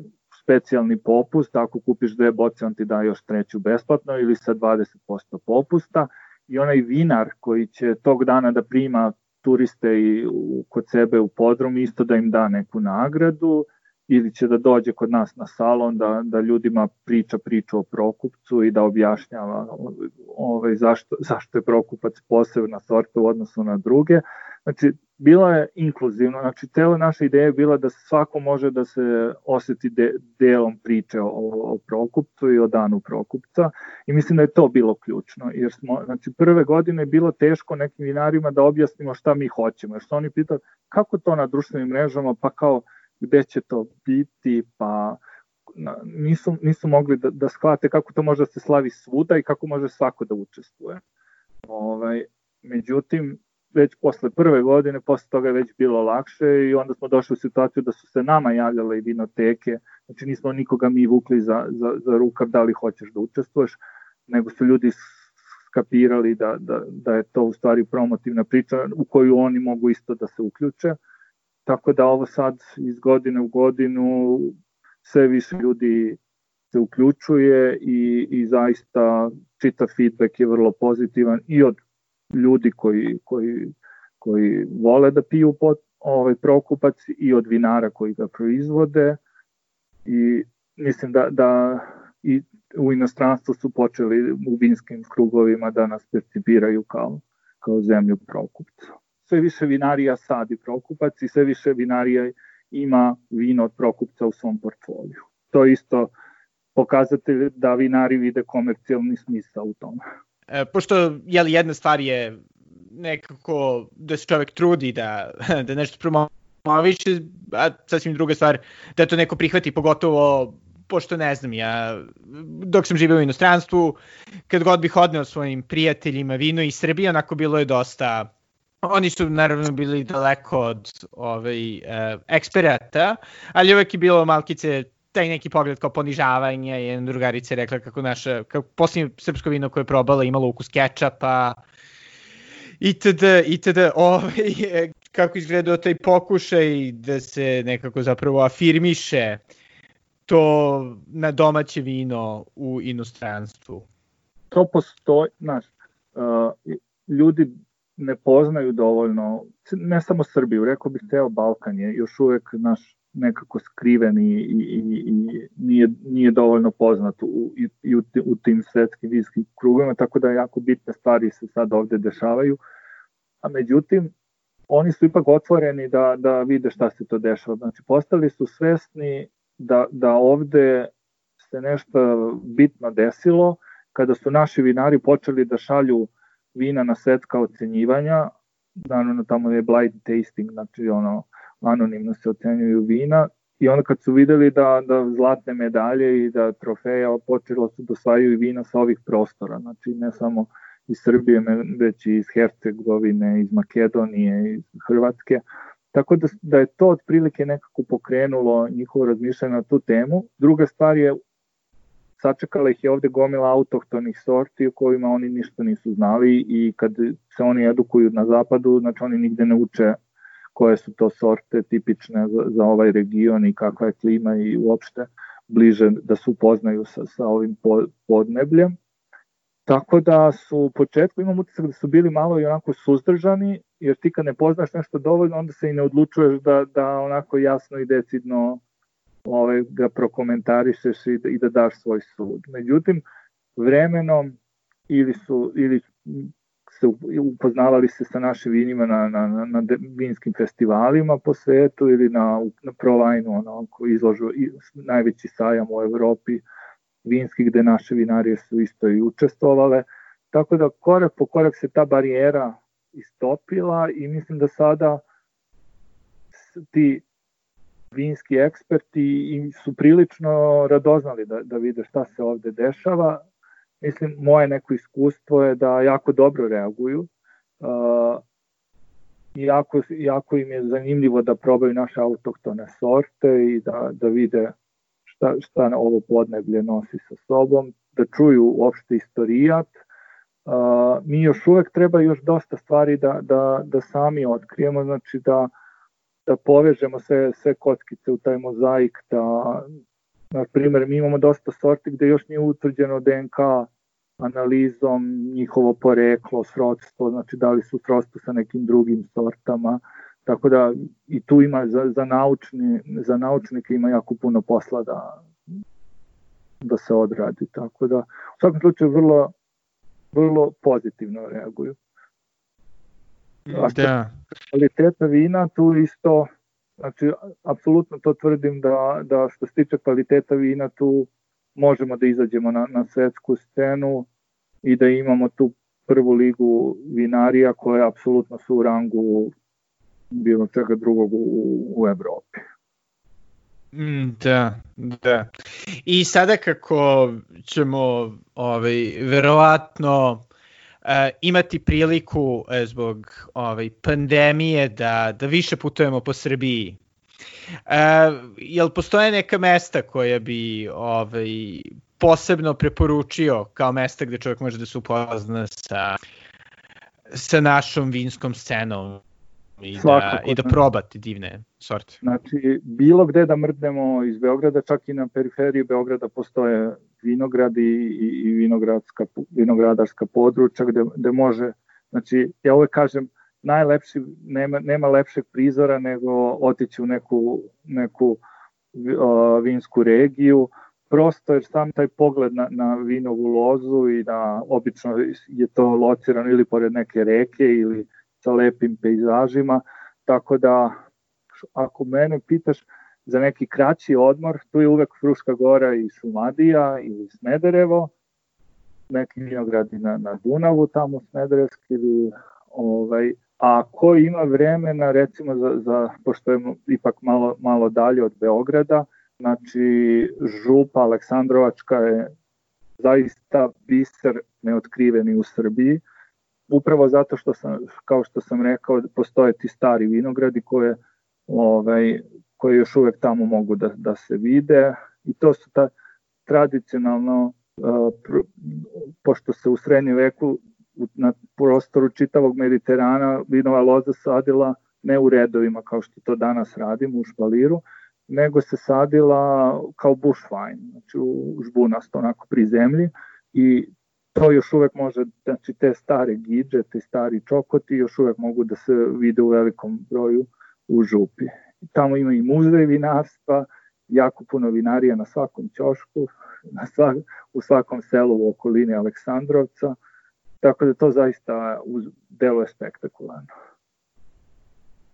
specijalni popust, ako kupiš dve boce on ti da još treću besplatno ili sa 20% popusta. I onaj vinar koji će tog dana da prima turiste i kod sebe u podrum isto da im da neku nagradu ili će da dođe kod nas na salon da, da ljudima priča priču o Prokupcu i da objašnjava ovaj, zašto, zašto je Prokupac posebna sorta u odnosu na druge. Znači, bila je inkluzivno, znači cela naša ideja je bila da svako može da se oseti de, delom priče o, o Prokupcu i o danu Prokupca i mislim da je to bilo ključno, jer smo, znači prve godine je bilo teško nekim vinarima da objasnimo šta mi hoćemo, jer su oni pitali kako to na društvenim mrežama, pa kao gde će to biti, pa nisu, nisu mogli da, da shvate kako to može da se slavi svuda i kako može svako da učestvuje. Ovaj, međutim, već posle prve godine, posle toga je već bilo lakše i onda smo došli u situaciju da su se nama javljale i vinoteke, znači nismo nikoga mi vukli za, za, za rukav da li hoćeš da učestvuješ, nego su ljudi skapirali da, da, da je to u stvari promotivna priča u koju oni mogu isto da se uključe. Tako da ovo sad iz godine u godinu sve više ljudi se uključuje i, i zaista čitav feedback je vrlo pozitivan i od ljudi koji, koji, koji vole da piju pot, ovaj prokupac i od vinara koji ga proizvode i mislim da, da i u inostranstvu su počeli u vinskim krugovima da nas percipiraju kao, kao zemlju prokupca. Sve više vinarija sadi prokupac i sve više vinarija ima vino od prokupca u svom portfoliju. To je isto pokazatelj da vinari vide komercijalni smisao u tome. E, pošto jeli, jedna stvar je nekako da se čovek trudi da, da nešto promoviše, a sasvim druga stvar da to neko prihvati, pogotovo pošto ne znam, ja dok sam živeo u inostranstvu, kad god bih odneo svojim prijateljima vino iz Srbije, onako bilo je dosta oni su naravno bili daleko od ovaj, uh, eksperata, ali uvek je bilo malkice taj neki pogled kao ponižavanje, jedna drugarica je rekla kako naša, kako posljednje srpsko vino koje je probala imalo ukus kečapa, itd., itd., ovaj, kako izgledao taj pokušaj da se nekako zapravo afirmiše to na domaće vino u inostranstvu? To postoji, znaš, uh, ljudi ne poznaju dovoljno, ne samo Srbiju, rekao bih ceo Balkan je još uvek naš nekako skriven i, i, i, i nije, nije dovoljno poznat u, i, i u, u tim svetskim vinskim krugovima, tako da jako bitne stvari se sad ovde dešavaju. A međutim, oni su ipak otvoreni da, da vide šta se to dešava. Znači, postali su svesni da, da ovde se nešto bitno desilo kada su naši vinari počeli da šalju vina na svetska ocenjivanja, naravno tamo je blind tasting, znači ono, anonimno se ocenjuju vina i onda kad su videli da, da zlatne medalje i da trofeja počelo su da osvajaju i vina sa ovih prostora, znači ne samo iz Srbije, već i iz Hercegovine, iz Makedonije, iz Hrvatske. Tako da, da je to otprilike nekako pokrenulo njihovo razmišljanje na tu temu. Druga stvar je, sačekala ih je ovde gomila autohtonih sorti o kojima oni ništa nisu znali i kad se oni edukuju na zapadu, znači oni nigde ne uče koje su to sorte tipične za, za ovaj region i kakva je klima i uopšte bliže da se upoznaju sa, sa ovim podnebljem. Tako da su u početku imam utisak da su bili malo i onako suzdržani, jer ti kad ne poznaš nešto dovoljno, onda se i ne odlučuješ da, da onako jasno i decidno ovaj, ga prokomentarišeš i da, i da daš svoj sud. Međutim, vremenom ili su ili se upoznavali se sa našim vinima na, na, na, na vinskim festivalima po svetu ili na, na Provajnu, onako izložu najveći sajam u Evropi vinski gde naše vinarije su isto i učestvovale. Tako da korak po korak se ta barijera istopila i mislim da sada ti vinski eksperti su prilično radoznali da, da vide šta se ovde dešava. Mislim, moje neko iskustvo je da jako dobro reaguju. Uh, jako, jako im je zanimljivo da probaju naše autohtone sorte i da, da vide šta, šta ovo podneblje nosi sa sobom, da čuju uopšte istorijat. Uh, mi još uvek treba još dosta stvari da, da, da sami otkrijemo, znači da, da povežemo sve, sve kockice u taj mozaik, da, na primjer, mi imamo dosta sorti gde još nije utvrđeno DNK analizom njihovo poreklo, srodstvo, znači da li su srodstvo sa nekim drugim sortama, Tako da i tu ima za, za, naučni, za naučnike ima jako puno posla da, da se odradi. Tako da u svakom slučaju vrlo, vrlo pozitivno reaguju. Da. kvaliteta vina, tu isto, znači, apsolutno to tvrdim da, da što se tiče kvaliteta vina, tu možemo da izađemo na, na svetsku scenu i da imamo tu prvu ligu vinarija koja apsolutno su u rangu bilo čega drugog u, u Evropi. Mm, da, da. I sada kako ćemo ovaj, verovatno imati priliku uh, zbog ovaj, pandemije da, da više putujemo po Srbiji, uh, jel postoje neka mesta koja bi ovaj, posebno preporučio kao mesta gde čovjek može da se upozna sa, sa našom vinskom scenom i da, Svakako, da, i da probati divne sorte. Znači, bilo gde da mrdnemo iz Beograda, čak i na periferiji Beograda postoje vinogradi i, i vinogradska, vinogradarska područja gde, gde može, znači, ja uvek kažem, najlepši, nema, nema lepšeg prizora nego otići u neku, neku uh, vinsku regiju, prosto jer sam taj pogled na, na vinovu lozu i na, obično je to locirano ili pored neke reke ili sa lepim pejzažima, tako da ako mene pitaš za neki kraći odmor, tu je uvek Fruška gora i Šumadija ili Smederevo, neki vinogradi na, na Dunavu tamo Smederevski ili ovaj, a ko ima vremena recimo za, za pošto je ipak malo, malo dalje od Beograda, znači Župa Aleksandrovačka je zaista biser neotkriveni u Srbiji, upravo zato što sam, kao što sam rekao, postoje ti stari vinogradi koje, ovaj, koje još uvek tamo mogu da, da se vide i to su ta tradicionalno, pr, pošto se u srednjem veku na prostoru čitavog Mediterana vinova loza sadila ne u redovima kao što to danas radimo u špaliru, nego se sadila kao bushvine, znači u žbunasto, onako pri zemlji i to još uvek može, znači te stare gidže, te stari čokoti još uvek mogu da se vide u velikom broju u župi. Tamo ima i muzej vinarstva, jako puno vinarija na svakom ćošku, na svak, u svakom selu u okolini Aleksandrovca, tako da to zaista uz, delo je spektakularno.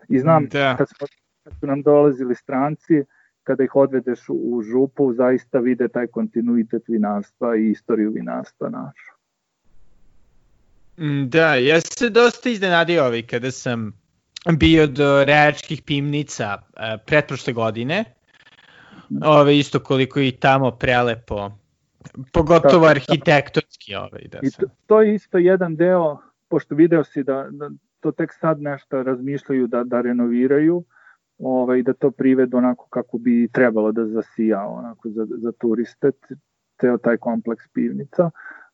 I znam, da. kad, smo, kad su nam dolazili stranci, kada ih odvedeš u, u župu, zaista vide taj kontinuitet vinarstva i istoriju vinarstva našu. Mm, da, ja se dosta iznenadio ovaj kada sam bio do reačkih pimnica uh, pretprošle godine. Ove, isto koliko i tamo prelepo, pogotovo arhitektonski. Ovaj, da I to, to je isto jedan deo, pošto video si da, da to tek sad nešto razmišljaju da, da renoviraju, ovaj, da to privedu onako kako bi trebalo da zasija onako za, za turiste, ceo taj kompleks pivnica.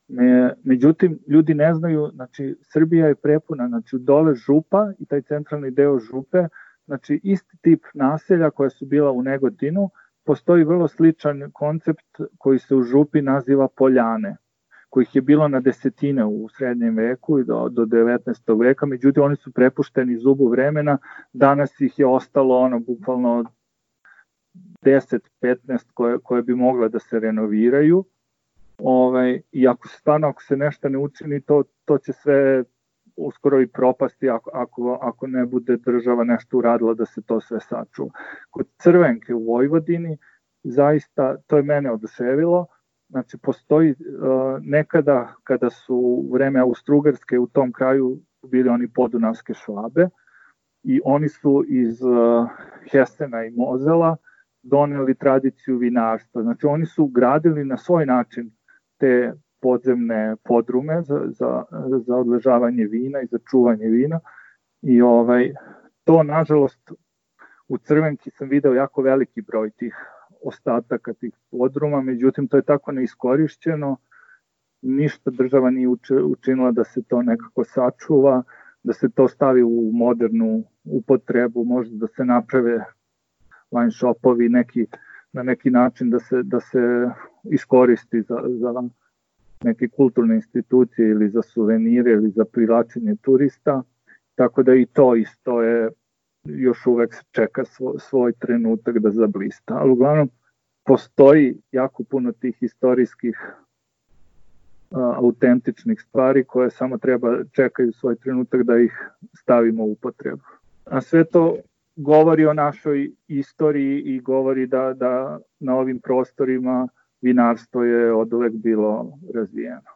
Me, međutim, ljudi ne znaju, znači Srbija je prepuna, znači dole župa i taj centralni deo župe, znači isti tip naselja koja su bila u Negotinu, postoji vrlo sličan koncept koji se u župi naziva Poljane kojih je bilo na desetine u srednjem veku i do, do 19. veka, međutim oni su prepušteni zubu vremena, danas ih je ostalo ono bukvalno 10-15 koje, koje bi mogle da se renoviraju. Ovaj, I ako se stvarno, ako se nešto ne učini, to, to će sve uskoro i propasti ako, ako, ako ne bude država nešto uradila da se to sve sačuva. Kod Crvenke u Vojvodini, zaista, to je mene oduševilo, Znači, postoji uh, nekada kada su vreme Austrugarske u tom kraju bili oni podunavske švabe i oni su iz uh, Hesena i Mozela doneli tradiciju vinarstva. Znači, oni su gradili na svoj način te podzemne podrume za, za, za odležavanje vina i za čuvanje vina. I ovaj to nažalost u Crvenki sam video jako veliki broj tih ostataka tih podruma, međutim to je tako neiskorišćeno, ništa država nije učinila da se to nekako sačuva, da se to stavi u modernu upotrebu, možda da se naprave line shopovi neki, na neki način da se, da se iskoristi za, za neke kulturne institucije ili za suvenire ili za privlačenje turista, tako da i to isto je još uvek čeka svoj, svoj trenutak da zablista. Ali uglavnom postoji jako puno tih istorijskih a, autentičnih stvari koje samo treba čekaju svoj trenutak da ih stavimo u upotrebu. A sve to govori o našoj istoriji i govori da, da na ovim prostorima vinarstvo je od uvek bilo razvijeno.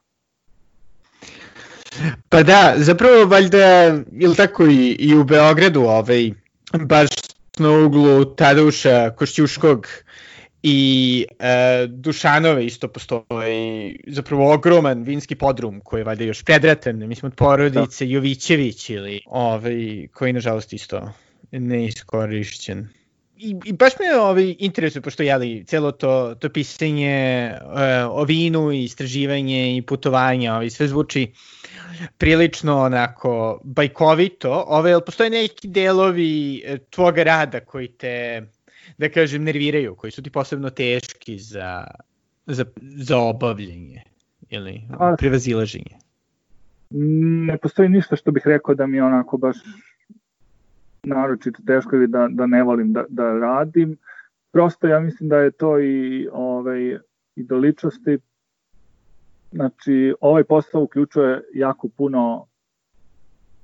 Pa da, zapravo valjda, ili tako i, i u Beogradu, ovaj, baš na uglu Tadeuša Košćuškog i e, Dušanove isto postoji zapravo ogroman vinski podrum koji je valjda još predratan, mislim od porodice da. Jovićević ili ovaj, koji nažalost isto neiskorišćen i, i baš me ovaj, interesuje, pošto jeli, celo to, to pisanje uh, o vinu i istraživanje i putovanje, ovaj, sve zvuči prilično onako bajkovito, ovaj, ali postoje neki delovi eh, tvoga rada koji te, da kažem, nerviraju, koji su ti posebno teški za, za, za obavljanje ili prevazilaženje? Ne postoji ništa što bih rekao da mi onako baš naročito teško ili da, da ne volim da, da radim. Prosto ja mislim da je to i, ovaj, i do ličnosti. Znači, ovaj posao uključuje jako puno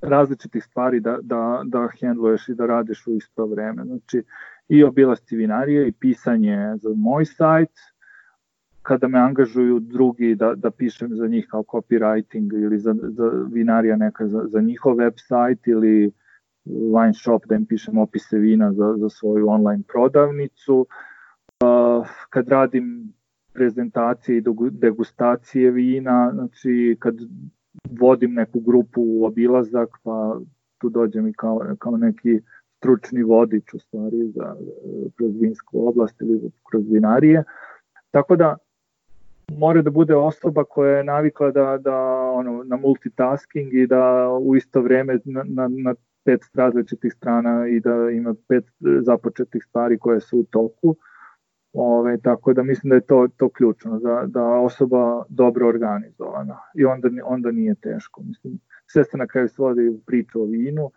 različitih stvari da, da, da handluješ i da radiš u isto vreme. Znači, i obilasti vinarije i pisanje za moj sajt, kada me angažuju drugi da, da pišem za njih kao copywriting ili za, za vinarija neka za, za njihov website ili wine shop da im pišem opise vina za, za svoju online prodavnicu. Kad radim prezentacije i degustacije vina, znači kad vodim neku grupu u obilazak, pa tu dođem i kao, kao neki stručni vodič u stvari za, kroz vinsku oblast ili kroz vinarije. Tako da mora da bude osoba koja je navikla da, da ono, na multitasking i da u isto vreme na, na, na pet različitih strana i da ima pet započetih stvari koje su u toku. Ove, tako da mislim da je to, to ključno, da, da osoba dobro organizovana. I onda, onda nije teško. Mislim, sve se na kraju svodi u priču o vinu,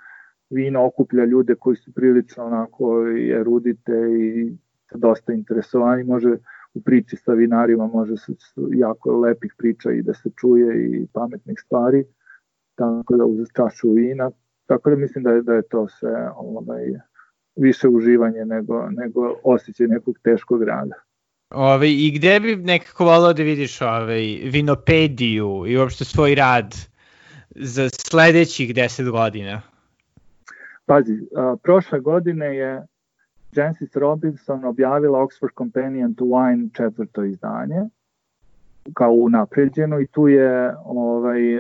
vino okuplja ljude koji su prilično onako erudite i dosta interesovani, može u priči sa vinarima može se jako lepih priča i da se čuje i pametnih stvari, tako da uz čašu vina Tako da mislim da je, da je to sve ovaj, više uživanje nego, nego osjećaj nekog teškog rada. Ove, I gde bi nekako volao da vidiš ovaj, vinopediju i uopšte svoj rad za sledećih 10 godina? Pazi, a, prošle godine je Jancis Robinson objavila Oxford Companion to Wine četvrto izdanje kao unapređeno i tu je ovaj,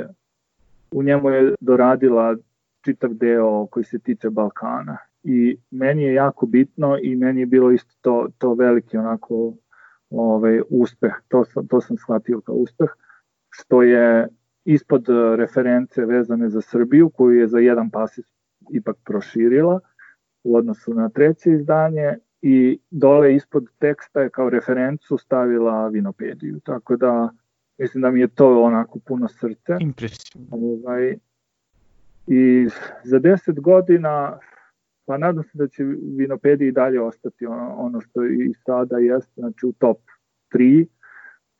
u njemu je doradila čitav deo koji se tiče Balkana. I meni je jako bitno i meni je bilo isto to, to veliki onako ovaj, uspeh, to sam, to sam shvatio kao uspeh, što je ispod reference vezane za Srbiju, koju je za jedan pasis ipak proširila, u odnosu na treće izdanje i dole ispod teksta je kao referencu stavila vinopediju. Tako da mislim da mi je to onako puno srce. Impresivno. Ovaj, I za 10 godina pa nadam se da će vinopedija i dalje ostati ono, ono što i sada jeste, znači u top 3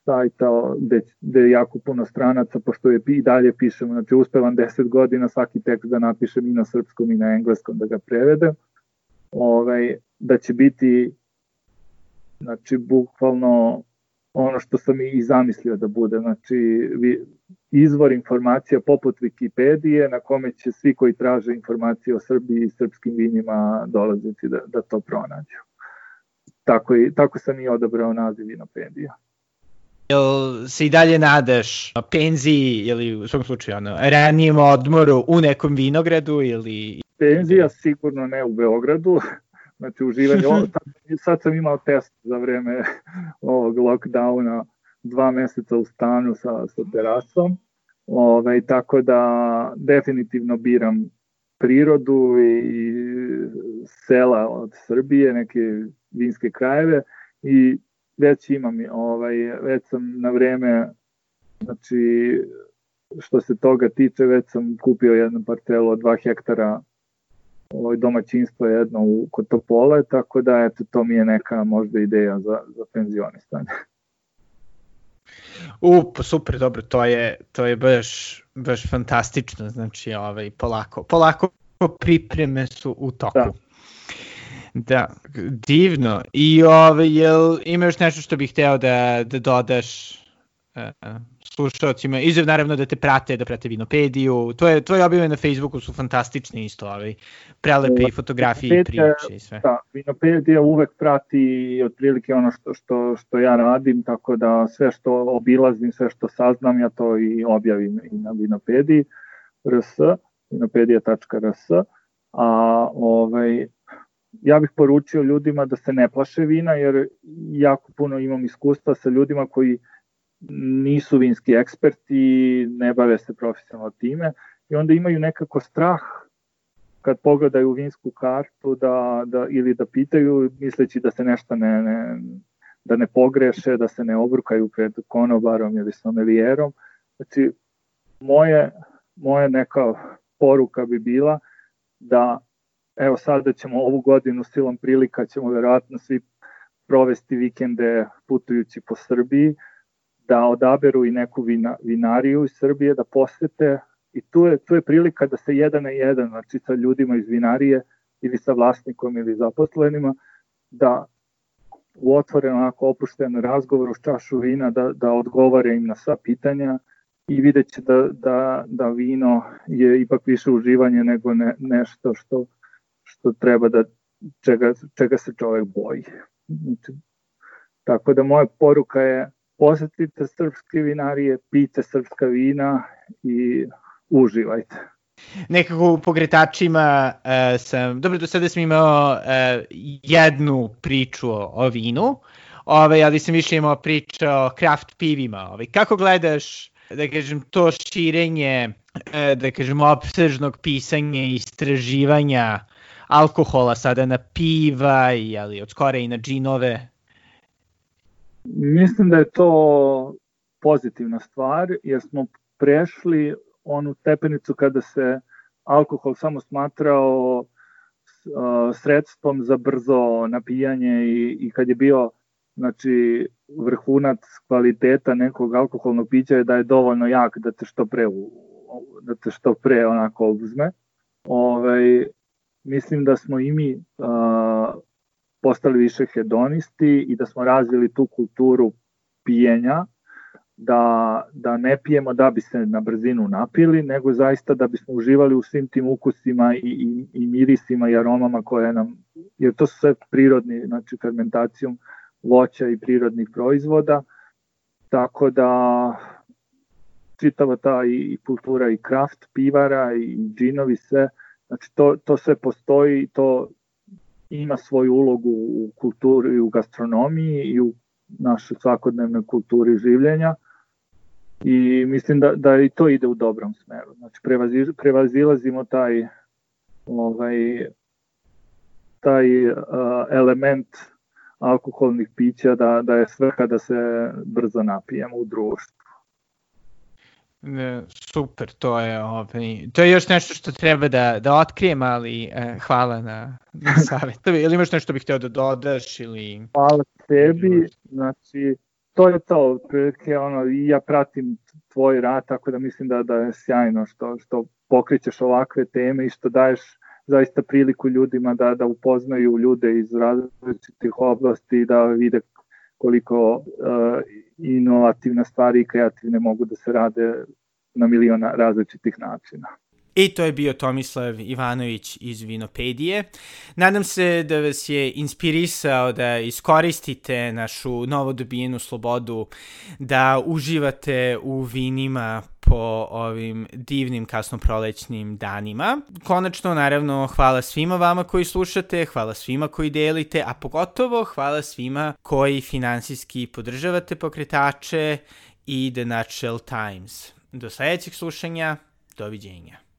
sajta gde, gde je jako puno stranaca, pošto je i dalje pišemo, znači uspevam 10 godina svaki tekst da napišem i na srpskom i na engleskom da ga prevedem, ovaj, da će biti znači bukvalno ono što sam i zamislio da bude, znači izvor informacija poput Wikipedije na kome će svi koji traže informacije o Srbiji i srpskim vinima dolaziti da, da to pronađu. Tako, i, tako sam i odabrao naziv Vinopedija. Jel se i dalje nadaš penziji ili u svom slučaju ono, ranijem odmoru u nekom vinogradu ili... Penzija sigurno ne u Beogradu, znači uživanje. Ovo, sad sam imao test za vreme ovog lockdowna, dva meseca u stanu sa, sa terasom, ovaj, tako da definitivno biram prirodu i sela od Srbije, neke vinske krajeve i već imam, ovaj, već sam na vreme, znači što se toga tiče, već sam kupio jednu parcelu od 2 hektara ovaj, domaćinstvo jedno u, kod Topole, tako da eto, to mi je neka možda ideja za, za penzionistanje. U, pa super, dobro, to je, to je baš, baš fantastično, znači ovaj, polako, polako pripreme su u toku. Da. Da, divno. I ove, jel ima još nešto što bih hteo da, da dodaš slušalcima? Izve naravno da te prate, da prate Vinopediju. Tvoje, tvoje objave na Facebooku su fantastični isto, ovaj, prelepe i fotografije i priče i sve. Da, Vinopedija uvek prati otprilike ono što, što, što ja radim, tako da sve što obilazim, sve što saznam, ja to i objavim i na Vinopediji, rs, vinopedija.rs, a ovaj, ja bih poručio ljudima da se ne plaše vina, jer jako puno imam iskustva sa ljudima koji nisu vinski eksperti, ne bave se profesionalno time i onda imaju nekako strah kad pogledaju vinsku kartu da, da, ili da pitaju misleći da se nešto ne, ne, da ne pogreše, da se ne obrukaju pred konobarom ili somelijerom. Znači, moje, moje neka poruka bi bila da evo sada ćemo ovu godinu silom prilika ćemo verovatno svi provesti vikende putujući po Srbiji, da odaberu i neku vina, vinariju iz Srbije, da posete i tu je, tu je prilika da se jedan na jedan, znači sa ljudima iz vinarije ili sa vlasnikom ili zaposlenima, da u otvoren onako opušten razgovor uz čašu vina, da, da odgovore im na sva pitanja i vidjet će da, da, da vino je ipak više uživanje nego ne, nešto što što treba da čega, čega se čovek boji. Znači, tako da moja poruka je posetite srpske vinarije, pite srpska vina i uživajte. Nekako u pogretačima uh, sam, dobro do sada sam imao uh, jednu priču o, o vinu, ovaj, ali sam više imao priču o craft pivima. Ovaj. Kako gledaš, da kažem, to širenje, uh, da kažem, opsežnog pisanja i istraživanja alkohola sada na piva i ali od skore i na džinove? Mislim da je to pozitivna stvar jer smo prešli onu stepenicu kada se alkohol samo smatrao sredstvom za brzo napijanje i, i kad je bio znači vrhunac kvaliteta nekog alkoholnog pića je da je dovoljno jak da te što pre da te što pre onako uzme. Ovaj mislim da smo i mi uh, postali više hedonisti i da smo razvili tu kulturu pijenja, da, da ne pijemo da bi se na brzinu napili, nego zaista da bismo uživali u svim tim ukusima i, i, i mirisima i aromama koje nam, jer to su sve prirodni, znači fermentacijom voća i prirodnih proizvoda, tako da čitava ta i, kultura i kraft pivara i džinovi sve, Znači to, to sve postoji, to ima svoju ulogu u kulturi, u gastronomiji i u našoj svakodnevnoj kulturi življenja i mislim da, da i to ide u dobrom smeru. Znači prevazi, prevazilazimo taj ovaj, taj uh, element alkoholnih pića da, da je svrha da se brzo napijemo u društvu. Ne, super, to je, ovaj, to je još nešto što treba da, da otkrijem, ali eh, hvala na, na savjetu. Ili imaš nešto bih hteo da dodaš ili... Hvala tebi, znači to je to, prilike, ono, i ja pratim tvoj rad, tako da mislim da, da je sjajno što, što pokrećeš ovakve teme i što daješ zaista priliku ljudima da, da upoznaju ljude iz različitih oblasti, da vide koliko uh, inovativne stvari i kreativne mogu da se rade na miliona različitih načina. I to je bio Tomislav Ivanović iz Vinopedije. Nadam se da vas je inspirisao da iskoristite našu novo dobijenu slobodu, da uživate u vinima po ovim divnim kasnoprolećnim danima. Konačno, naravno, hvala svima vama koji slušate, hvala svima koji delite, a pogotovo hvala svima koji finansijski podržavate pokretače i The Natural Times. Do sledećeg slušanja, doviđenja.